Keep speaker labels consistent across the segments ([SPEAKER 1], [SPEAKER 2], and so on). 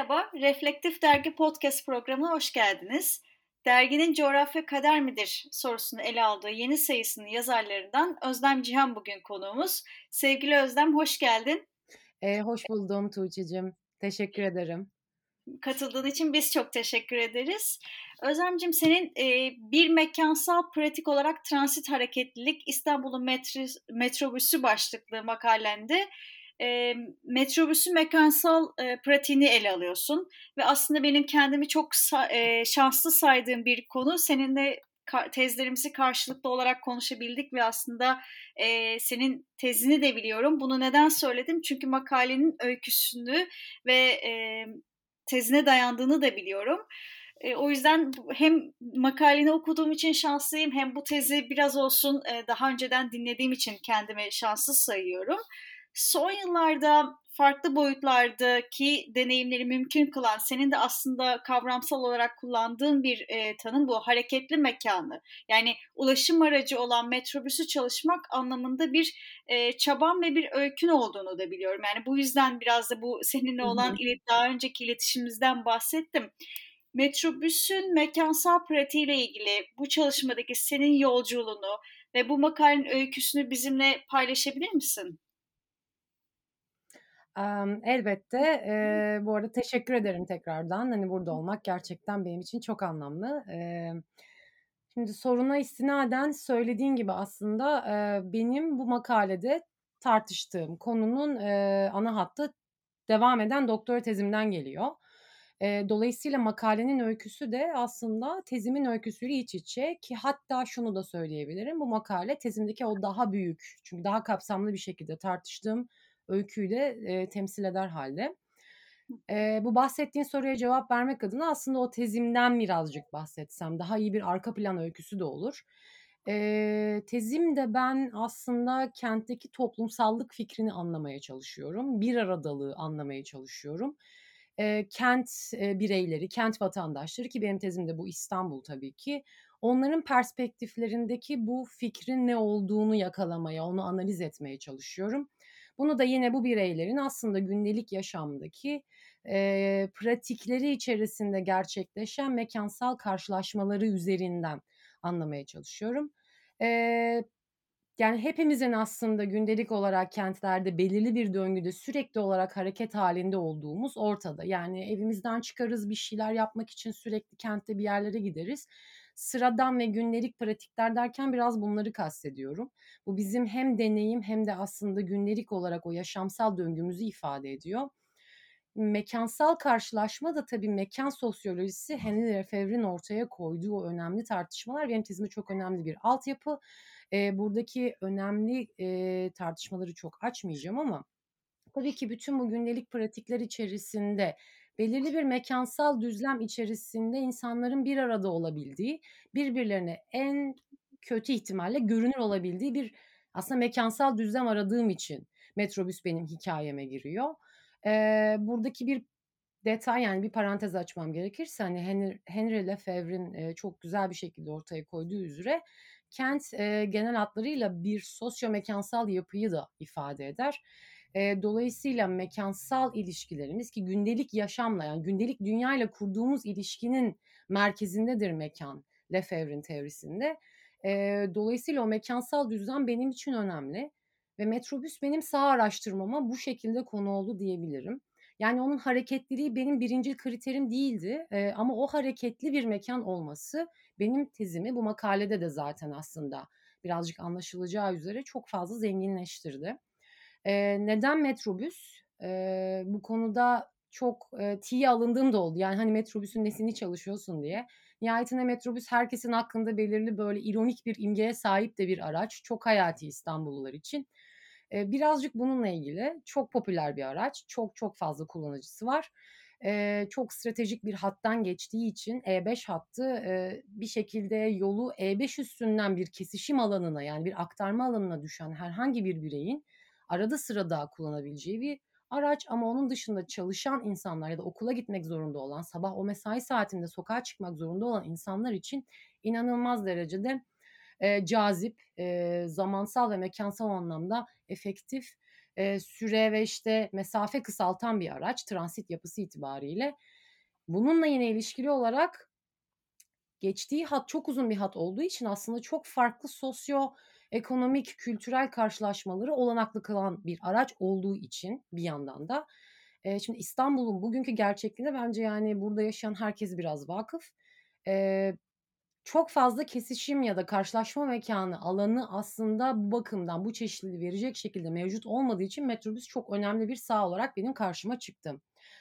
[SPEAKER 1] Merhaba, Reflektif Dergi Podcast programına hoş geldiniz. Derginin coğrafya kader midir sorusunu ele aldığı yeni sayısının yazarlarından Özlem Cihan bugün konuğumuz. Sevgili Özlem, hoş geldin.
[SPEAKER 2] E, hoş buldum Tuğçe'cim. Teşekkür ederim.
[SPEAKER 1] Katıldığın için biz çok teşekkür ederiz. Özlemciğim senin e, bir mekansal pratik olarak transit hareketlilik İstanbul'un metrobüsü başlıklı makalende e, metrobüsün mekansal e, pratiğini ele alıyorsun ve aslında benim kendimi çok e, şanslı saydığım bir konu seninle tezlerimizi karşılıklı olarak konuşabildik ve aslında e, senin tezini de biliyorum. Bunu neden söyledim? Çünkü makalenin öyküsünü ve e, tezine dayandığını da biliyorum. O yüzden hem makaleni okuduğum için şanslıyım hem bu tezi biraz olsun daha önceden dinlediğim için kendime şanslı sayıyorum. Son yıllarda farklı boyutlardaki deneyimleri mümkün kılan, senin de aslında kavramsal olarak kullandığın bir e, tanım bu hareketli mekanı. Yani ulaşım aracı olan metrobüsü çalışmak anlamında bir e, çaban ve bir öykün olduğunu da biliyorum. Yani bu yüzden biraz da bu seninle olan ilet daha önceki iletişimimizden bahsettim. Metrobüsün mekansal pratiğiyle ilgili bu çalışmadaki senin yolculuğunu ve bu makalenin öyküsünü bizimle paylaşabilir misin?
[SPEAKER 2] Elbette. Eee, bu arada teşekkür ederim tekrardan. Hani burada olmak gerçekten benim için çok anlamlı. Eee, şimdi soruna istinaden söylediğin gibi aslında eee, benim bu makalede tartıştığım konunun eee, ana hattı devam eden doktora tezimden geliyor. Eee, dolayısıyla makalenin öyküsü de aslında tezimin öyküsüyle iç içe ki hatta şunu da söyleyebilirim. Bu makale tezimdeki o daha büyük çünkü daha kapsamlı bir şekilde tartıştığım öyküyle e, temsil eder halde. E, bu bahsettiğin soruya cevap vermek adına aslında o tezimden birazcık bahsetsem daha iyi bir arka plan öyküsü de olur. E, tezimde ben aslında kentteki toplumsallık fikrini anlamaya çalışıyorum. Bir aradalığı anlamaya çalışıyorum. E, kent e, bireyleri, kent vatandaşları ki benim tezimde bu İstanbul tabii ki. Onların perspektiflerindeki bu fikrin ne olduğunu yakalamaya, onu analiz etmeye çalışıyorum. Bunu da yine bu bireylerin aslında gündelik yaşamdaki e, pratikleri içerisinde gerçekleşen mekansal karşılaşmaları üzerinden anlamaya çalışıyorum. E, yani hepimizin aslında gündelik olarak kentlerde belirli bir döngüde sürekli olarak hareket halinde olduğumuz ortada. Yani evimizden çıkarız bir şeyler yapmak için sürekli kentte bir yerlere gideriz sıradan ve gündelik pratikler derken biraz bunları kastediyorum. Bu bizim hem deneyim hem de aslında gündelik olarak o yaşamsal döngümüzü ifade ediyor. Mekansal karşılaşma da tabii mekan sosyolojisi Henry Lefebvre'nin ortaya koyduğu o önemli tartışmalar benim tezime çok önemli bir altyapı. E, buradaki önemli e, tartışmaları çok açmayacağım ama tabii ki bütün bu gündelik pratikler içerisinde belirli bir mekansal düzlem içerisinde insanların bir arada olabildiği, birbirlerine en kötü ihtimalle görünür olabildiği bir aslında mekansal düzlem aradığım için metrobüs benim hikayeme giriyor. Ee, buradaki bir detay yani bir parantez açmam gerekirse hani Henry, Henry Lefebvre'in e, çok güzel bir şekilde ortaya koyduğu üzere kent e, genel hatlarıyla bir sosyo-mekansal yapıyı da ifade eder. E, dolayısıyla mekansal ilişkilerimiz ki gündelik yaşamla yani gündelik dünyayla kurduğumuz ilişkinin merkezindedir mekan Lefebvre'in teorisinde. E, dolayısıyla o mekansal düzlem benim için önemli ve metrobüs benim sağ araştırmama bu şekilde konu oldu diyebilirim. Yani onun hareketliliği benim birinci kriterim değildi e, ama o hareketli bir mekan olması benim tezimi bu makalede de zaten aslında birazcık anlaşılacağı üzere çok fazla zenginleştirdi. E, neden metrobüs? E, bu konuda çok e, tiye alındığım da oldu. Yani hani metrobüsün nesini çalışıyorsun diye. Nihayetinde metrobüs herkesin hakkında belirli böyle ironik bir imgeye sahip de bir araç. Çok hayati İstanbullular için. E, birazcık bununla ilgili çok popüler bir araç. Çok çok fazla kullanıcısı var. E, çok stratejik bir hattan geçtiği için E5 hattı e, bir şekilde yolu E5 üstünden bir kesişim alanına yani bir aktarma alanına düşen herhangi bir bireyin arada sırada kullanabileceği bir araç ama onun dışında çalışan insanlar ya da okula gitmek zorunda olan, sabah o mesai saatinde sokağa çıkmak zorunda olan insanlar için inanılmaz derecede e, cazip, e, zamansal ve mekansal anlamda efektif e, süre ve işte mesafe kısaltan bir araç transit yapısı itibariyle. Bununla yine ilişkili olarak geçtiği hat çok uzun bir hat olduğu için aslında çok farklı sosyo ekonomik, kültürel karşılaşmaları olanaklı kılan bir araç olduğu için bir yandan da. E, şimdi İstanbul'un bugünkü gerçekliğine bence yani burada yaşayan herkes biraz vakıf. E, çok fazla kesişim ya da karşılaşma mekanı, alanı aslında bu bakımdan bu çeşitliliği verecek şekilde mevcut olmadığı için metrobüs çok önemli bir sağ olarak benim karşıma çıktı.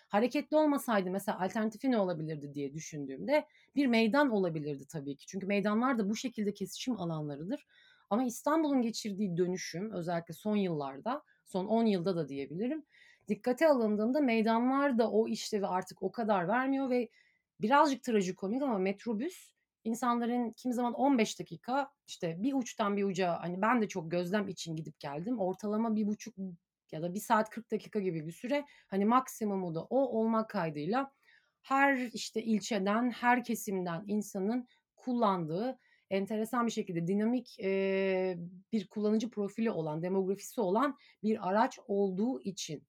[SPEAKER 2] Hareketli olmasaydı mesela alternatifi ne olabilirdi diye düşündüğümde bir meydan olabilirdi tabii ki. Çünkü meydanlar da bu şekilde kesişim alanlarıdır. Ama İstanbul'un geçirdiği dönüşüm özellikle son yıllarda, son 10 yılda da diyebilirim. Dikkate alındığında meydanlar da o işlevi artık o kadar vermiyor ve birazcık trajikomik ama metrobüs insanların kimi zaman 15 dakika işte bir uçtan bir uca hani ben de çok gözlem için gidip geldim. Ortalama bir buçuk ya da bir saat 40 dakika gibi bir süre hani maksimumu da o olmak kaydıyla her işte ilçeden her kesimden insanın kullandığı enteresan bir şekilde dinamik e, bir kullanıcı profili olan demografisi olan bir araç olduğu için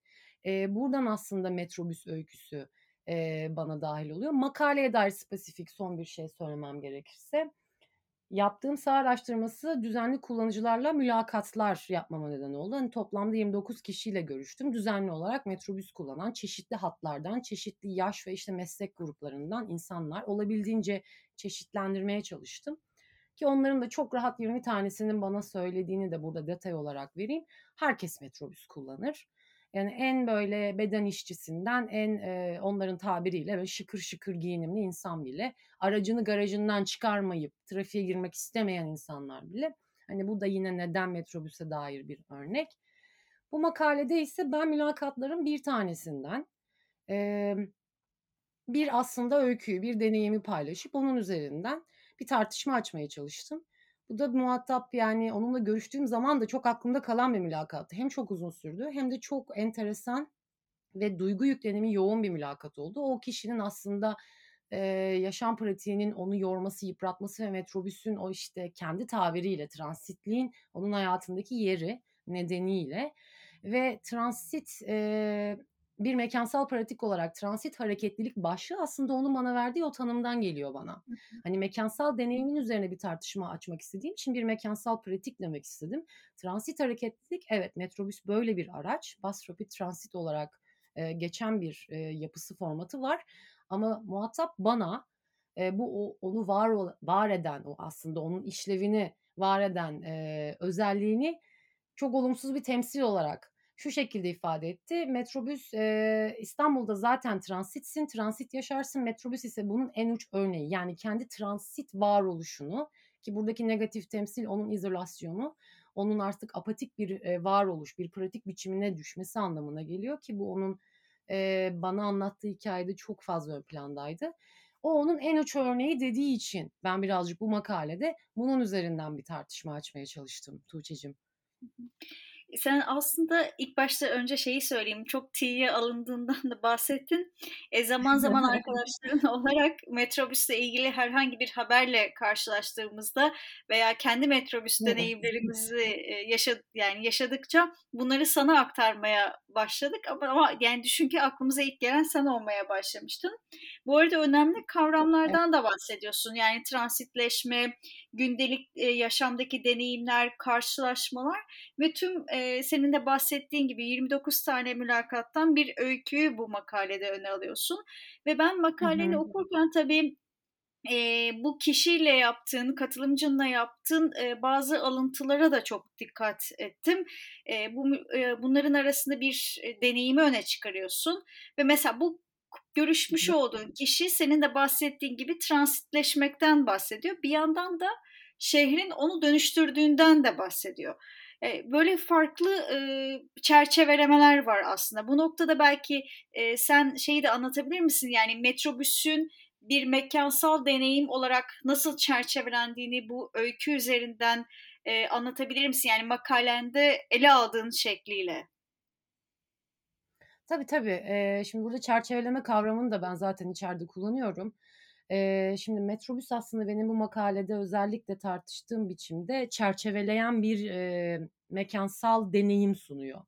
[SPEAKER 2] e, buradan aslında metrobüs öyküsü e, bana dahil oluyor. Makaleye dair spesifik son bir şey söylemem gerekirse. Yaptığım saha araştırması düzenli kullanıcılarla mülakatlar yapmama neden oldu. Hani toplamda 29 kişiyle görüştüm. Düzenli olarak metrobüs kullanan çeşitli hatlardan, çeşitli yaş ve işte meslek gruplarından insanlar olabildiğince çeşitlendirmeye çalıştım. Ki onların da çok rahat 20 tanesinin bana söylediğini de burada detay olarak vereyim. Herkes metrobüs kullanır. Yani en böyle beden işçisinden en e, onların tabiriyle böyle şıkır şıkır giyinimli insan bile aracını garajından çıkarmayıp trafiğe girmek istemeyen insanlar bile hani bu da yine neden metrobüse dair bir örnek. Bu makalede ise ben mülakatların bir tanesinden e, bir aslında öyküyü, bir deneyimi paylaşıp onun üzerinden bir tartışma açmaya çalıştım. Bu da muhatap yani onunla görüştüğüm zaman da çok aklımda kalan bir mülakattı. Hem çok uzun sürdü hem de çok enteresan ve duygu yüklenimi yoğun bir mülakat oldu. O kişinin aslında e, yaşam pratiğinin onu yorması, yıpratması ve metrobüsün o işte kendi tabiriyle transitliğin onun hayatındaki yeri nedeniyle ve transit e, bir mekansal pratik olarak transit hareketlilik başlığı aslında onun bana verdiği o tanımdan geliyor bana. Hani mekansal deneyimin üzerine bir tartışma açmak istediğim için bir mekansal pratik demek istedim. Transit hareketlilik evet metrobüs böyle bir araç. Bus Rapid Transit olarak e, geçen bir e, yapısı formatı var. Ama muhatap bana e, bu o, onu var var eden o aslında onun işlevini var eden e, özelliğini çok olumsuz bir temsil olarak şu şekilde ifade etti. Metrobüs e, İstanbul'da zaten transitsin, transit yaşarsın. Metrobüs ise bunun en uç örneği. Yani kendi transit varoluşunu ki buradaki negatif temsil onun izolasyonu, onun artık apatik bir e, varoluş, bir pratik biçimine düşmesi anlamına geliyor ki bu onun e, bana anlattığı hikayede çok fazla ön plandaydı. O onun en uç örneği dediği için ben birazcık bu makalede bunun üzerinden bir tartışma açmaya çalıştım Tuğçe'cim.
[SPEAKER 1] Sen aslında ilk başta önce şeyi söyleyeyim. Çok tiye alındığından da bahsettin. E, zaman zaman arkadaşların olarak metrobüsle ilgili herhangi bir haberle karşılaştığımızda veya kendi metrobüs deneyimlerimizi e, yaşad yani yaşadıkça bunları sana aktarmaya başladık ama, ama yani düşün ki aklımıza ilk gelen sen olmaya başlamıştın. Bu arada önemli kavramlardan da bahsediyorsun. Yani transitleşme, gündelik e, yaşamdaki deneyimler, karşılaşmalar ve tüm e, senin de bahsettiğin gibi 29 tane mülakattan bir öyküyü bu makalede öne alıyorsun. Ve ben makaleni okurken tabii e, bu kişiyle yaptığın, katılımcınla yaptığın e, bazı alıntılara da çok dikkat ettim. E, bu e, bunların arasında bir e, deneyimi öne çıkarıyorsun ve mesela bu görüşmüş olduğun kişi senin de bahsettiğin gibi transitleşmekten bahsediyor. Bir yandan da şehrin onu dönüştürdüğünden de bahsediyor. Böyle farklı çerçevelemeler var aslında. Bu noktada belki sen şeyi de anlatabilir misin? Yani metrobüsün bir mekansal deneyim olarak nasıl çerçevelendiğini bu öykü üzerinden anlatabilir misin? Yani makalende ele aldığın şekliyle.
[SPEAKER 2] Tabii tabii. Ee, şimdi burada çerçeveleme kavramını da ben zaten içeride kullanıyorum. Ee, şimdi metrobüs aslında benim bu makalede özellikle tartıştığım biçimde çerçeveleyen bir e, mekansal deneyim sunuyor.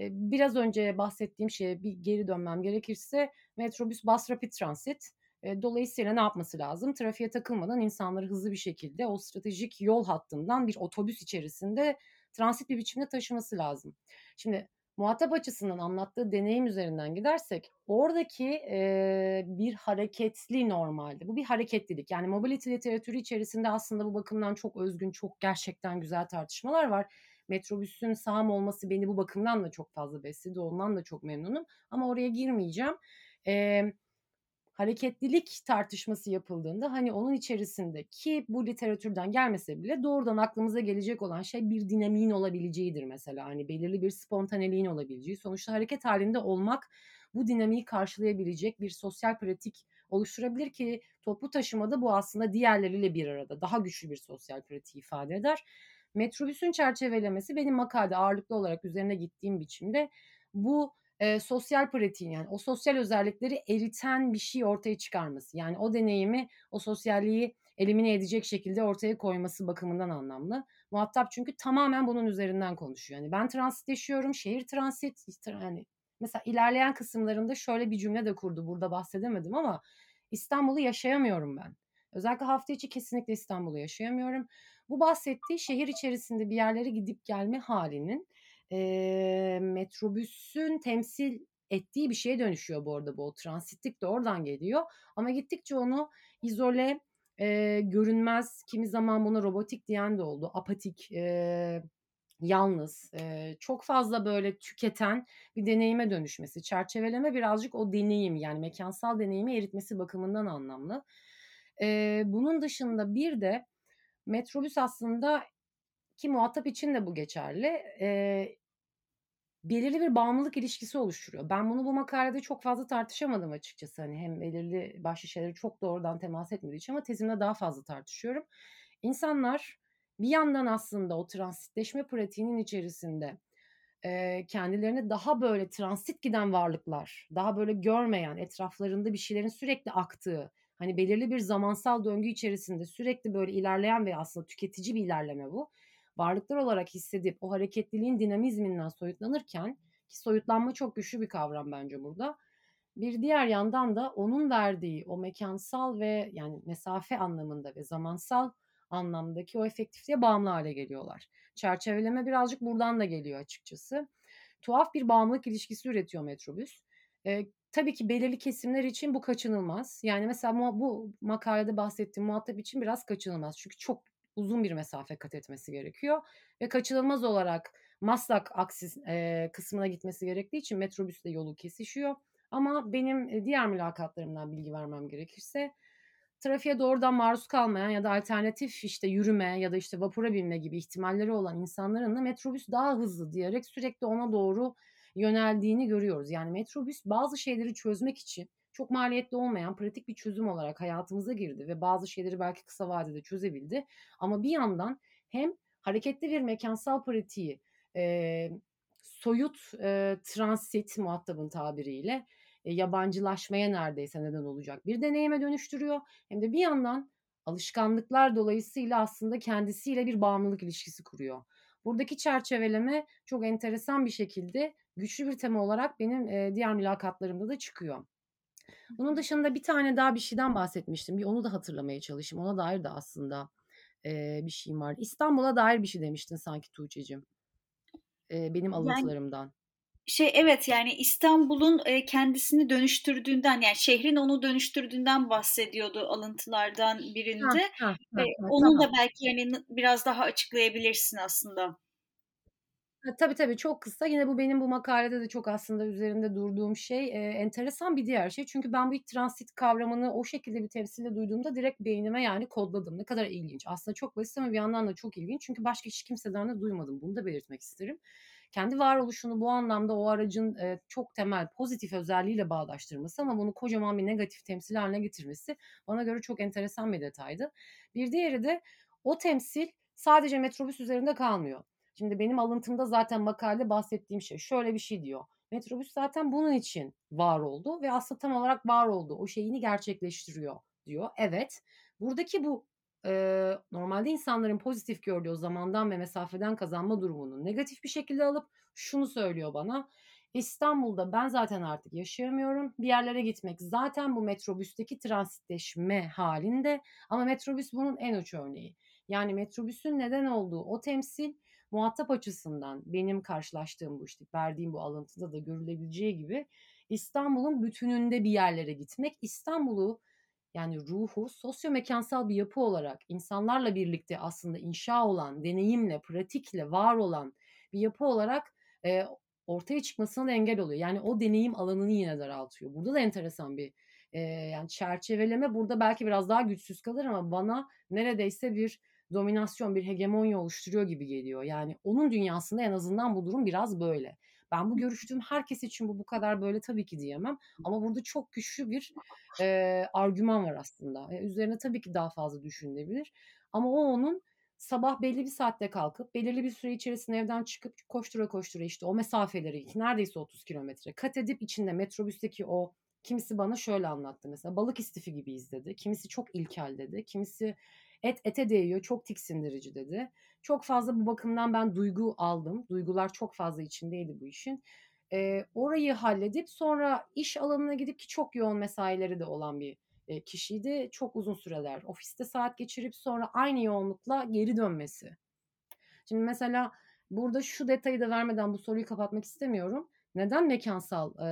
[SPEAKER 2] E, biraz önce bahsettiğim şeye bir geri dönmem gerekirse metrobüs bus rapid transit. E, dolayısıyla ne yapması lazım? Trafiğe takılmadan insanları hızlı bir şekilde o stratejik yol hattından bir otobüs içerisinde transit bir biçimde taşıması lazım. Şimdi muhatap açısından anlattığı deneyim üzerinden gidersek oradaki e, bir hareketli normalde. Bu bir hareketlilik. Yani mobility literatürü içerisinde aslında bu bakımdan çok özgün, çok gerçekten güzel tartışmalar var. Metrobüsün sağım olması beni bu bakımdan da çok fazla besledi. Ondan da çok memnunum. Ama oraya girmeyeceğim. Eee hareketlilik tartışması yapıldığında hani onun içerisinde ki bu literatürden gelmese bile doğrudan aklımıza gelecek olan şey bir dinamiğin olabileceğidir mesela. Hani belirli bir spontaneliğin olabileceği. Sonuçta hareket halinde olmak bu dinamiği karşılayabilecek bir sosyal pratik oluşturabilir ki toplu taşımada bu aslında diğerleriyle bir arada daha güçlü bir sosyal pratiği ifade eder. Metrobüsün çerçevelemesi benim makalede ağırlıklı olarak üzerine gittiğim biçimde bu e, sosyal pratiğin yani o sosyal özellikleri eriten bir şey ortaya çıkarması. Yani o deneyimi, o sosyalliği elimine edecek şekilde ortaya koyması bakımından anlamlı. Muhatap çünkü tamamen bunun üzerinden konuşuyor. Yani ben transit yaşıyorum, şehir transit, yani mesela ilerleyen kısımlarında şöyle bir cümle de kurdu. Burada bahsedemedim ama İstanbul'u yaşayamıyorum ben. Özellikle hafta içi kesinlikle İstanbul'u yaşayamıyorum. Bu bahsettiği şehir içerisinde bir yerlere gidip gelme halinin e, metrobüsün temsil ettiği bir şeye dönüşüyor bu arada bu. Transitlik de oradan geliyor. Ama gittikçe onu izole, e, görünmez, kimi zaman buna robotik diyen de oldu. Apatik, e, yalnız, e, çok fazla böyle tüketen bir deneyime dönüşmesi. Çerçeveleme birazcık o deneyim yani mekansal deneyimi eritmesi bakımından anlamlı. E, bunun dışında bir de metrobüs aslında ki muhatap için de bu geçerli. E, belirli bir bağımlılık ilişkisi oluşturuyor. Ben bunu bu makalede çok fazla tartışamadım açıkçası. Hani hem belirli başlı şeyleri çok doğrudan temas etmediği için ama tezimde daha fazla tartışıyorum. İnsanlar bir yandan aslında o transitleşme pratiğinin içerisinde e, kendilerini daha böyle transit giden varlıklar, daha böyle görmeyen, etraflarında bir şeylerin sürekli aktığı, hani belirli bir zamansal döngü içerisinde sürekli böyle ilerleyen ve aslında tüketici bir ilerleme bu varlıklar olarak hissedip o hareketliliğin dinamizminden soyutlanırken ki soyutlanma çok güçlü bir kavram bence burada. Bir diğer yandan da onun verdiği o mekansal ve yani mesafe anlamında ve zamansal anlamdaki o efektifliğe bağımlı hale geliyorlar. Çerçeveleme birazcık buradan da geliyor açıkçası. Tuhaf bir bağımlılık ilişkisi üretiyor metrobüs. E, tabii ki belirli kesimler için bu kaçınılmaz. Yani mesela bu makalede bahsettiğim muhatap için biraz kaçınılmaz. Çünkü çok uzun bir mesafe kat etmesi gerekiyor ve kaçınılmaz olarak Maslak aksis e, kısmına gitmesi gerektiği için metrobüsle yolu kesişiyor. Ama benim diğer mülakatlarımdan bilgi vermem gerekirse trafiğe doğrudan maruz kalmayan ya da alternatif işte yürüme ya da işte vapura binme gibi ihtimalleri olan insanların da metrobüs daha hızlı diyerek sürekli ona doğru yöneldiğini görüyoruz. Yani metrobüs bazı şeyleri çözmek için çok maliyetli olmayan pratik bir çözüm olarak hayatımıza girdi ve bazı şeyleri belki kısa vadede çözebildi. Ama bir yandan hem hareketli bir mekansal pratiği e, soyut e, transit muhatabın tabiriyle e, yabancılaşmaya neredeyse neden olacak bir deneyime dönüştürüyor. Hem de bir yandan alışkanlıklar dolayısıyla aslında kendisiyle bir bağımlılık ilişkisi kuruyor. Buradaki çerçeveleme çok enteresan bir şekilde güçlü bir tema olarak benim e, diğer mülakatlarımda da çıkıyor. Bunun dışında bir tane daha bir şeyden bahsetmiştim. Bir onu da hatırlamaya çalışayım. Ona dair de aslında e, bir şeyim var. İstanbul'a dair bir şey demiştin sanki Tuğçe'cim. E, benim alıntılarımdan. Yani,
[SPEAKER 1] şey evet yani İstanbul'un e, kendisini dönüştürdüğünden yani şehrin onu dönüştürdüğünden bahsediyordu alıntılardan birinde. Ha, ha, ha, e, onu tamam. da belki yani biraz daha açıklayabilirsin aslında.
[SPEAKER 2] Ha, tabii tabii çok kısa. Yine bu benim bu makalede de çok aslında üzerinde durduğum şey. E, enteresan bir diğer şey. Çünkü ben bu ilk transit kavramını o şekilde bir temsilde duyduğumda direkt beynime yani kodladım. Ne kadar ilginç. Aslında çok basit ama bir yandan da çok ilginç. Çünkü başka hiç kimseden de duymadım. Bunu da belirtmek isterim. Kendi varoluşunu bu anlamda o aracın e, çok temel pozitif özelliğiyle bağdaştırması ama bunu kocaman bir negatif temsil haline getirmesi bana göre çok enteresan bir detaydı. Bir diğeri de o temsil sadece metrobüs üzerinde kalmıyor. Şimdi benim alıntımda zaten makalede bahsettiğim şey şöyle bir şey diyor. Metrobüs zaten bunun için var oldu ve aslında tam olarak var oldu. O şeyini gerçekleştiriyor diyor. Evet. Buradaki bu e, normalde insanların pozitif gördüğü o zamandan ve mesafeden kazanma durumunu negatif bir şekilde alıp şunu söylüyor bana. İstanbul'da ben zaten artık yaşayamıyorum. Bir yerlere gitmek zaten bu metrobüsteki transitleşme halinde ama metrobüs bunun en uç örneği. Yani metrobüsün neden olduğu o temsil muhatap açısından benim karşılaştığım bu işte verdiğim bu alıntıda da görülebileceği gibi İstanbul'un bütününde bir yerlere gitmek, İstanbul'u yani ruhu sosyomekansal bir yapı olarak insanlarla birlikte aslında inşa olan, deneyimle, pratikle var olan bir yapı olarak e, ortaya çıkmasına engel oluyor. Yani o deneyim alanını yine daraltıyor. Burada da enteresan bir e, yani çerçeveleme burada belki biraz daha güçsüz kalır ama bana neredeyse bir dominasyon, bir hegemonya oluşturuyor gibi geliyor. Yani onun dünyasında en azından bu durum biraz böyle. Ben bu görüştüğüm herkes için bu bu kadar böyle tabii ki diyemem. Ama burada çok güçlü bir e, argüman var aslında. E, üzerine tabii ki daha fazla düşünülebilir. Ama o onun sabah belli bir saatte kalkıp belirli bir süre içerisinde evden çıkıp koştura koştura işte o mesafeleri neredeyse 30 kilometre kat edip içinde metrobüsteki o kimisi bana şöyle anlattı mesela balık istifi gibi izledi. Kimisi çok ilkel dedi. Kimisi et ete değiyor çok tiksindirici dedi. Çok fazla bu bakımdan ben duygu aldım. Duygular çok fazla içindeydi bu işin. E, orayı halledip sonra iş alanına gidip ki çok yoğun mesaileri de olan bir e, kişiydi. Çok uzun süreler ofiste saat geçirip sonra aynı yoğunlukla geri dönmesi. Şimdi mesela burada şu detayı da vermeden bu soruyu kapatmak istemiyorum. Neden mekansal e,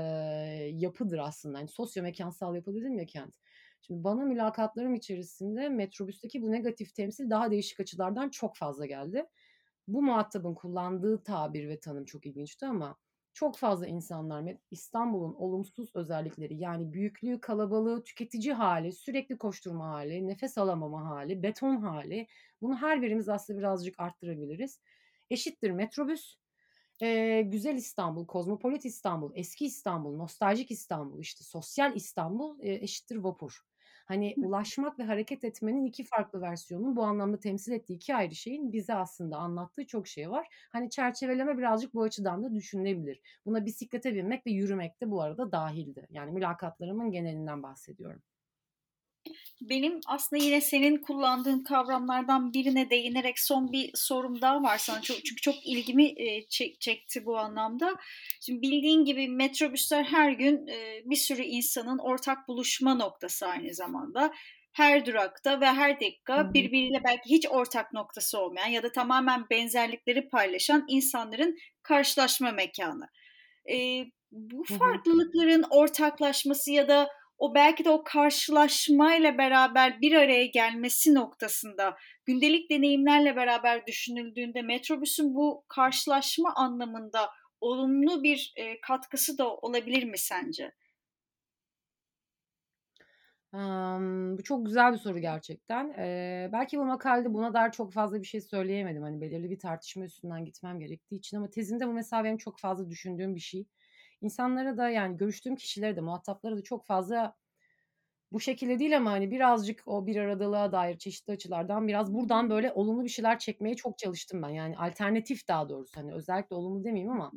[SPEAKER 2] yapıdır aslında? Yani sosyo mekansal yapı dedim ya Kent. Şimdi bana mülakatlarım içerisinde metrobüsteki bu negatif temsil daha değişik açılardan çok fazla geldi. Bu muhatabın kullandığı tabir ve tanım çok ilginçti ama çok fazla insanlar İstanbul'un olumsuz özellikleri yani büyüklüğü, kalabalığı, tüketici hali, sürekli koşturma hali, nefes alamama hali, beton hali bunu her birimiz aslında birazcık arttırabiliriz. Eşittir metrobüs, ee, güzel İstanbul, kozmopolit İstanbul, eski İstanbul, nostaljik İstanbul, işte sosyal İstanbul e, eşittir vapur. Hani ulaşmak ve hareket etmenin iki farklı versiyonun bu anlamda temsil ettiği iki ayrı şeyin bize aslında anlattığı çok şey var. Hani çerçeveleme birazcık bu açıdan da düşünülebilir. Buna bisiklete binmek ve yürümek de bu arada dahildi. Yani mülakatlarımın genelinden bahsediyorum.
[SPEAKER 1] Benim aslında yine senin kullandığın kavramlardan birine değinerek son bir sorum daha var sana. Çok, çünkü çok ilgimi e, çek, çekti bu anlamda. Şimdi bildiğin gibi metrobüsler her gün e, bir sürü insanın ortak buluşma noktası aynı zamanda. Her durakta ve her dakika birbiriyle belki hiç ortak noktası olmayan ya da tamamen benzerlikleri paylaşan insanların karşılaşma mekanı. E, bu farklılıkların ortaklaşması ya da o belki de o karşılaşmayla beraber bir araya gelmesi noktasında gündelik deneyimlerle beraber düşünüldüğünde metrobüsün bu karşılaşma anlamında olumlu bir e, katkısı da olabilir mi sence?
[SPEAKER 2] Um, bu çok güzel bir soru gerçekten. Ee, belki bu makalede buna dair çok fazla bir şey söyleyemedim. Hani belirli bir tartışma üstünden gitmem gerektiği için ama tezinde bu mesela benim çok fazla düşündüğüm bir şey insanlara da yani görüştüğüm kişilere de muhataplara da çok fazla bu şekilde değil ama hani birazcık o bir aradılığa dair çeşitli açılardan biraz buradan böyle olumlu bir şeyler çekmeye çok çalıştım ben. Yani alternatif daha doğrusu hani özellikle olumlu demeyeyim ama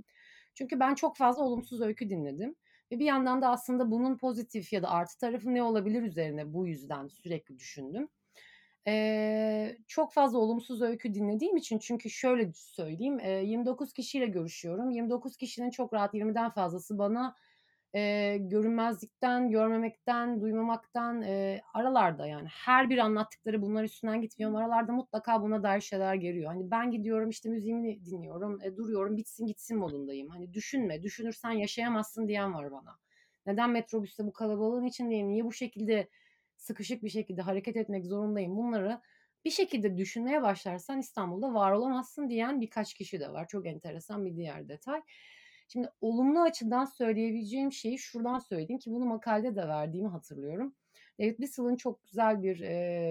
[SPEAKER 2] çünkü ben çok fazla olumsuz öykü dinledim. Ve bir yandan da aslında bunun pozitif ya da artı tarafı ne olabilir üzerine bu yüzden sürekli düşündüm. Eee, çok fazla olumsuz öykü dinlediğim için çünkü şöyle söyleyeyim, eee, 29 kişiyle görüşüyorum. 29 kişinin çok rahat 20'den fazlası bana, eee, görünmezlikten, görmemekten, duymamaktan, eee, aralarda yani her bir anlattıkları bunlar üstünden gitmiyorum. Aralarda mutlaka buna dair şeyler geliyor. Hani ben gidiyorum, işte, müziğimi dinliyorum, eee, duruyorum, bitsin gitsin modundayım. Hani düşünme, düşünürsen yaşayamazsın diyen var bana. Neden metrobüste bu kalabalığın içindeyim, niye bu şekilde sıkışık bir şekilde hareket etmek zorundayım bunları bir şekilde düşünmeye başlarsan İstanbul'da var olamazsın diyen birkaç kişi de var. Çok enteresan bir diğer detay. Şimdi olumlu açıdan söyleyebileceğim şeyi şuradan söyleyeyim ki bunu makalede de verdiğimi hatırlıyorum. David Bissell'ın çok güzel bir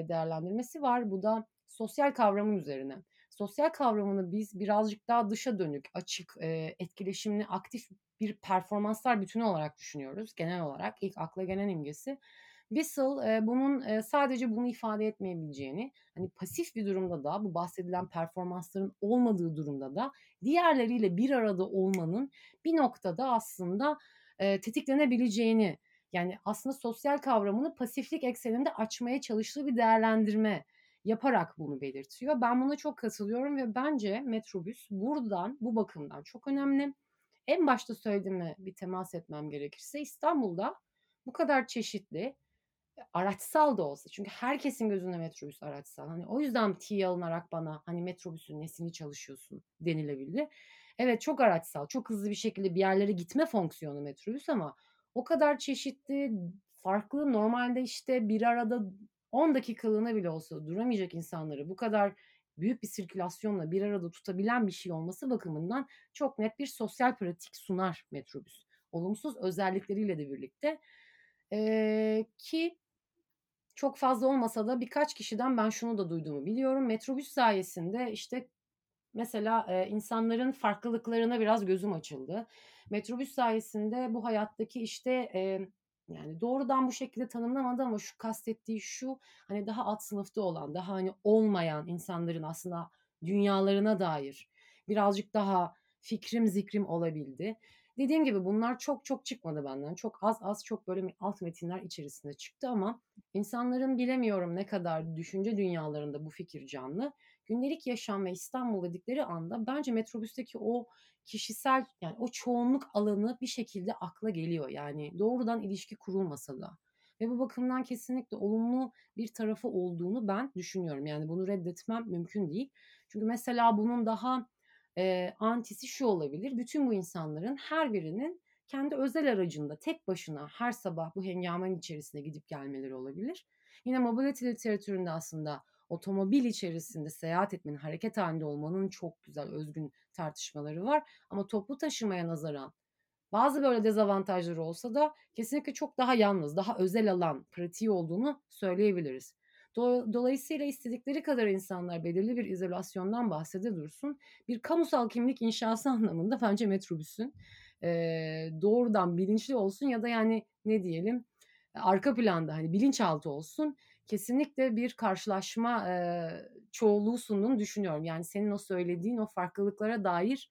[SPEAKER 2] değerlendirmesi var. Bu da sosyal kavramın üzerine. Sosyal kavramını biz birazcık daha dışa dönük, açık, etkileşimli, aktif bir performanslar bütünü olarak düşünüyoruz. Genel olarak ilk akla gelen imgesi. Whistle e, bunun e, sadece bunu ifade etmeyebileceğini, hani pasif bir durumda da bu bahsedilen performansların olmadığı durumda da diğerleriyle bir arada olmanın bir noktada aslında e, tetiklenebileceğini, yani aslında sosyal kavramını pasiflik ekseninde açmaya çalıştığı bir değerlendirme yaparak bunu belirtiyor. Ben buna çok katılıyorum ve bence metrobüs buradan bu bakımdan çok önemli. En başta söylediğime bir temas etmem gerekirse İstanbul'da bu kadar çeşitli araçsal da olsa çünkü herkesin gözünde metrobüs araçsal. Hani o yüzden tiye alınarak bana hani metrobüsün nesini çalışıyorsun denilebildi. Evet çok araçsal, çok hızlı bir şekilde bir yerlere gitme fonksiyonu metrobüs ama o kadar çeşitli, farklı normalde işte bir arada 10 dakikalığına bile olsa duramayacak insanları bu kadar büyük bir sirkülasyonla bir arada tutabilen bir şey olması bakımından çok net bir sosyal pratik sunar metrobüs. Olumsuz özellikleriyle de birlikte. Ee, ki çok fazla olmasa da birkaç kişiden ben şunu da duyduğumu biliyorum. Metrobüs sayesinde işte mesela e, insanların farklılıklarına biraz gözüm açıldı. Metrobüs sayesinde bu hayattaki işte e, yani doğrudan bu şekilde tanımlamadı ama şu kastettiği şu hani daha alt sınıfta olan, daha hani olmayan insanların aslında dünyalarına dair birazcık daha fikrim zikrim olabildi. Dediğim gibi bunlar çok çok çıkmadı benden. Çok az az çok böyle alt metinler içerisinde çıktı ama insanların bilemiyorum ne kadar düşünce dünyalarında bu fikir canlı. Gündelik yaşam ve İstanbul dedikleri anda bence metrobüsteki o kişisel yani o çoğunluk alanı bir şekilde akla geliyor. Yani doğrudan ilişki kurulmasa da. Ve bu bakımdan kesinlikle olumlu bir tarafı olduğunu ben düşünüyorum. Yani bunu reddetmem mümkün değil. Çünkü mesela bunun daha e, antisi şu olabilir. Bütün bu insanların her birinin kendi özel aracında tek başına her sabah bu hengamenin içerisine gidip gelmeleri olabilir. Yine mobility literatüründe aslında otomobil içerisinde seyahat etmenin, hareket halinde olmanın çok güzel, özgün tartışmaları var. Ama toplu taşımaya nazaran bazı böyle dezavantajları olsa da kesinlikle çok daha yalnız, daha özel alan, pratiği olduğunu söyleyebiliriz. Dolayısıyla istedikleri kadar insanlar belirli bir izolasyondan bahsede dursun. Bir kamusal kimlik inşası anlamında bence metrobüsün e, doğrudan bilinçli olsun ya da yani ne diyelim arka planda hani bilinçaltı olsun kesinlikle bir karşılaşma e, çoğunluğu sunduğunu düşünüyorum. Yani senin o söylediğin o farklılıklara dair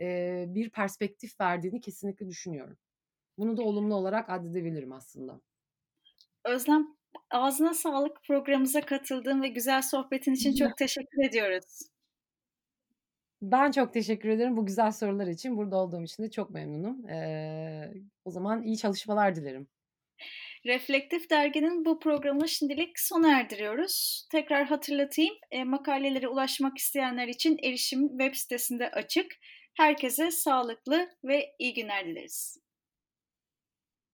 [SPEAKER 2] e, bir perspektif verdiğini kesinlikle düşünüyorum. Bunu da olumlu olarak addedebilirim aslında.
[SPEAKER 1] Özlem ağzına sağlık programımıza katıldığın ve güzel sohbetin için çok teşekkür ediyoruz.
[SPEAKER 2] Ben çok teşekkür ederim bu güzel sorular için. Burada olduğum için de çok memnunum. Ee, o zaman iyi çalışmalar dilerim.
[SPEAKER 1] Reflektif Dergi'nin bu programını şimdilik sona erdiriyoruz. Tekrar hatırlatayım, e, makalelere ulaşmak isteyenler için erişim web sitesinde açık. Herkese sağlıklı ve iyi günler dileriz.